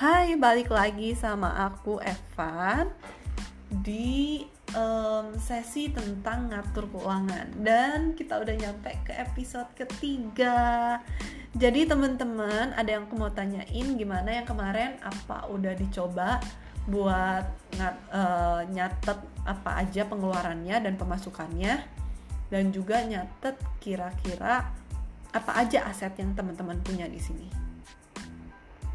Hai, balik lagi sama aku Evan di um, sesi tentang ngatur keuangan dan kita udah nyampe ke episode ketiga. Jadi teman-teman ada yang aku mau tanyain gimana yang kemarin apa udah dicoba buat ngat, uh, nyatet apa aja pengeluarannya dan pemasukannya dan juga nyatet kira-kira apa aja aset yang teman-teman punya di sini.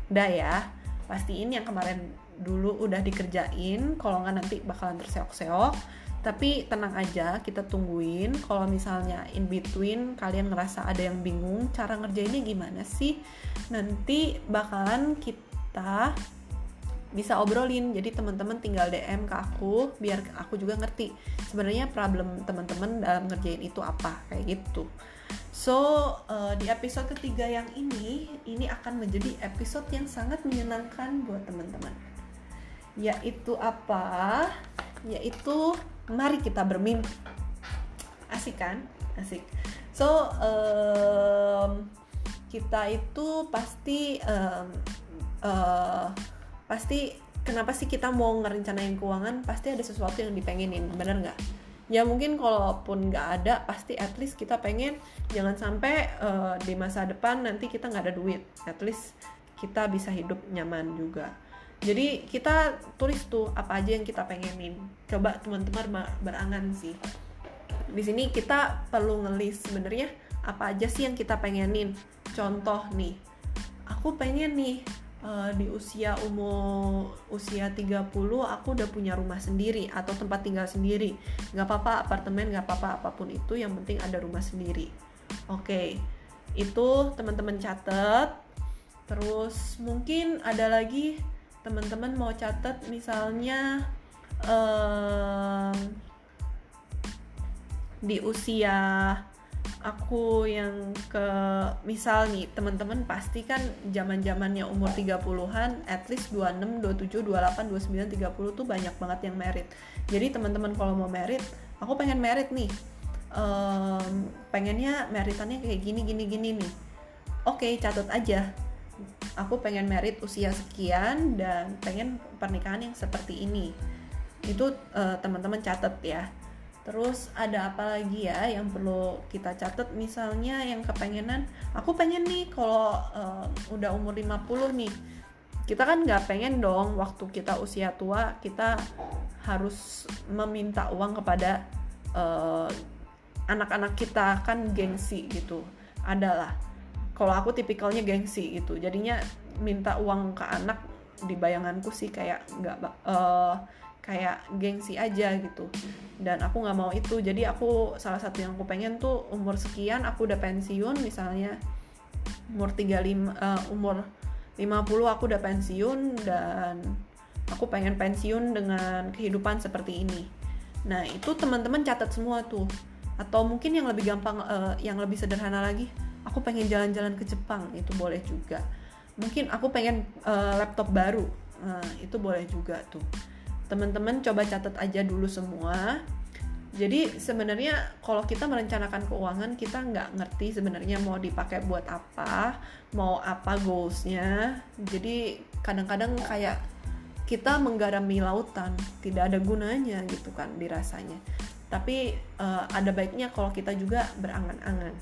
Udah ya pastiin yang kemarin dulu udah dikerjain kalau nggak nanti bakalan terseok-seok. Tapi tenang aja kita tungguin. Kalau misalnya in between kalian ngerasa ada yang bingung cara ngerjainnya gimana sih? Nanti bakalan kita bisa obrolin jadi teman-teman tinggal DM ke aku biar aku juga ngerti sebenarnya problem teman-teman dalam ngerjain itu apa kayak gitu So, uh, di episode ketiga yang ini, ini akan menjadi episode yang sangat menyenangkan buat teman-teman. Yaitu apa? Yaitu mari kita bermimpi. Asik kan? Asik. So, um, kita itu pasti um, uh, pasti kenapa sih kita mau ngerencanain keuangan? Pasti ada sesuatu yang dipengenin, bener nggak? ya mungkin kalaupun nggak ada pasti at least kita pengen jangan sampai uh, di masa depan nanti kita nggak ada duit at least kita bisa hidup nyaman juga jadi kita tulis tuh apa aja yang kita pengenin coba teman-teman berangan sih di sini kita perlu ngelis sebenarnya apa aja sih yang kita pengenin contoh nih aku pengen nih uh, di usia umur usia 30 aku udah punya rumah sendiri atau tempat tinggal sendiri nggak apa-apa apartemen nggak apa-apa apa pun itu yang penting ada rumah sendiri oke okay. itu teman-teman catat terus mungkin ada lagi teman-teman mau catat misalnya um, di usia aku yang ke misal nih teman-teman pasti kan zaman-zamannya umur 30-an at least 26, 27, 28, 29, 30 tuh banyak banget yang merit. Jadi teman-teman kalau mau merit, aku pengen merit nih. Um, pengennya meritannya kayak gini gini gini nih. Oke, okay, catat aja. Aku pengen merit usia sekian dan pengen pernikahan yang seperti ini. Itu uh, teman-teman catat ya Terus ada apa lagi ya yang perlu kita catat? Misalnya yang kepengenan aku pengen nih kalau uh, udah umur 50 nih. Kita kan nggak pengen dong waktu kita usia tua kita harus meminta uang kepada eh, anak-anak kita kan gengsi gitu. Adalah kalau aku tipikalnya gengsi gitu. Jadinya minta uang ke anak di bayanganku sih kayak nggak uh, kayak gengsi aja gitu dan aku nggak mau itu. Jadi aku salah satu yang aku pengen tuh umur sekian aku udah pensiun misalnya umur 35 uh, eh, umur 50 aku udah pensiun dan aku pengen pensiun dengan kehidupan seperti ini. Nah itu teman-teman catat semua tuh. Atau mungkin yang lebih gampang uh, yang lebih sederhana lagi aku pengen jalan-jalan ke Jepang itu boleh juga. Mungkin aku pengen uh, laptop baru uh, itu boleh juga tuh teman-teman coba catat aja dulu semua. Jadi sebenarnya kalau kita merencanakan keuangan kita nggak ngerti sebenarnya mau dipakai buat apa mau apa goalsnya. Jadi kadang-kadang kayak kita menggarami lautan tidak ada gunanya gitu kan dirasanya. Tapi uh, ada baiknya kalau kita juga berangan-angan.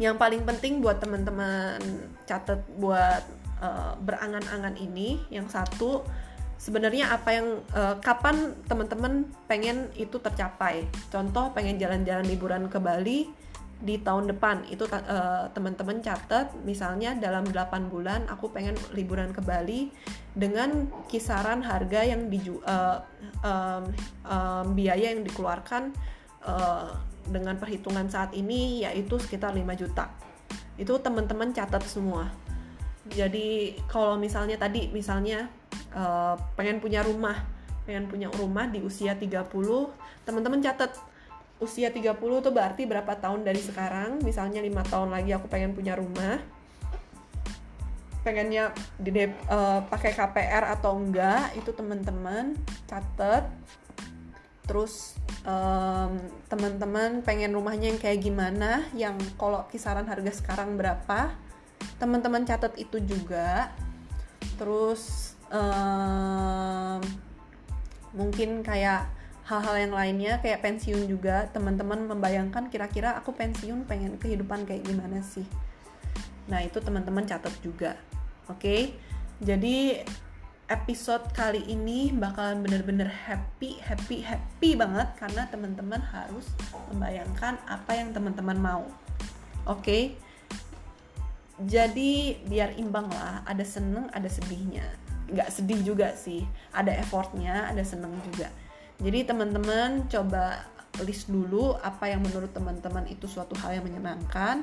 Yang paling penting buat teman-teman catat buat uh, berangan-angan ini yang satu sebenarnya apa yang uh, kapan teman-teman pengen itu tercapai? Contoh pengen jalan-jalan liburan ke Bali di tahun depan. Itu uh, teman-teman catat misalnya dalam 8 bulan aku pengen liburan ke Bali dengan kisaran harga yang di uh, um, um, biaya yang dikeluarkan uh, dengan perhitungan saat ini yaitu sekitar 5 juta. Itu teman-teman catat semua. Jadi kalau misalnya tadi misalnya uh, pengen punya rumah pengen punya rumah di usia 30 teman-teman catat usia 30 tuh berarti berapa tahun dari sekarang? Misalnya lima tahun lagi aku pengen punya rumah. Pengennya di uh, pakai KPR atau enggak itu teman-teman catat. Terus um, teman-teman pengen rumahnya yang kayak gimana? Yang kalau kisaran harga sekarang berapa? Teman-teman catat itu juga. Terus um, mungkin kayak hal-hal yang lainnya kayak pensiun juga teman-teman membayangkan kira-kira aku pensiun pengen kehidupan kayak gimana sih nah itu teman-teman catat juga oke okay? jadi episode kali ini bakalan bener-bener happy happy happy banget karena teman-teman harus membayangkan apa yang teman-teman mau oke okay? jadi biar imbang lah ada seneng ada sedihnya nggak sedih juga sih. Ada effortnya ada seneng juga. Jadi teman-teman coba list dulu apa yang menurut teman-teman itu suatu hal yang menyenangkan.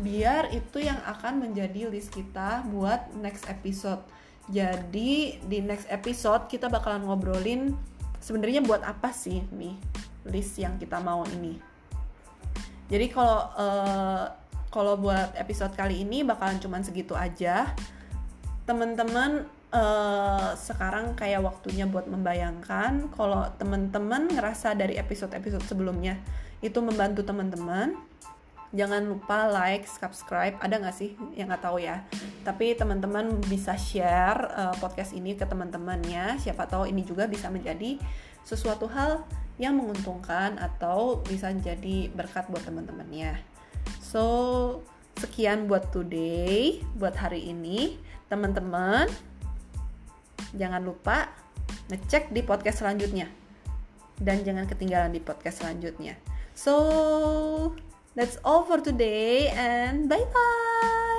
Biar itu yang akan menjadi list kita buat next episode. Jadi di next episode kita bakalan ngobrolin sebenarnya buat apa sih nih list yang kita mau ini. Jadi kalau uh, kalau buat episode kali ini bakalan cuman segitu aja. Teman-teman uh, sekarang kayak waktunya buat membayangkan kalau teman-teman ngerasa dari episode-episode sebelumnya itu membantu teman-teman jangan lupa like, subscribe, ada nggak sih yang nggak tahu ya. Tapi teman-teman bisa share uh, podcast ini ke teman-temannya. Siapa tahu ini juga bisa menjadi sesuatu hal yang menguntungkan atau bisa jadi berkat buat teman-temannya. So sekian buat today, buat hari ini, teman-teman jangan lupa ngecek di podcast selanjutnya. Dan jangan ketinggalan di podcast selanjutnya. So that's all for today and bye bye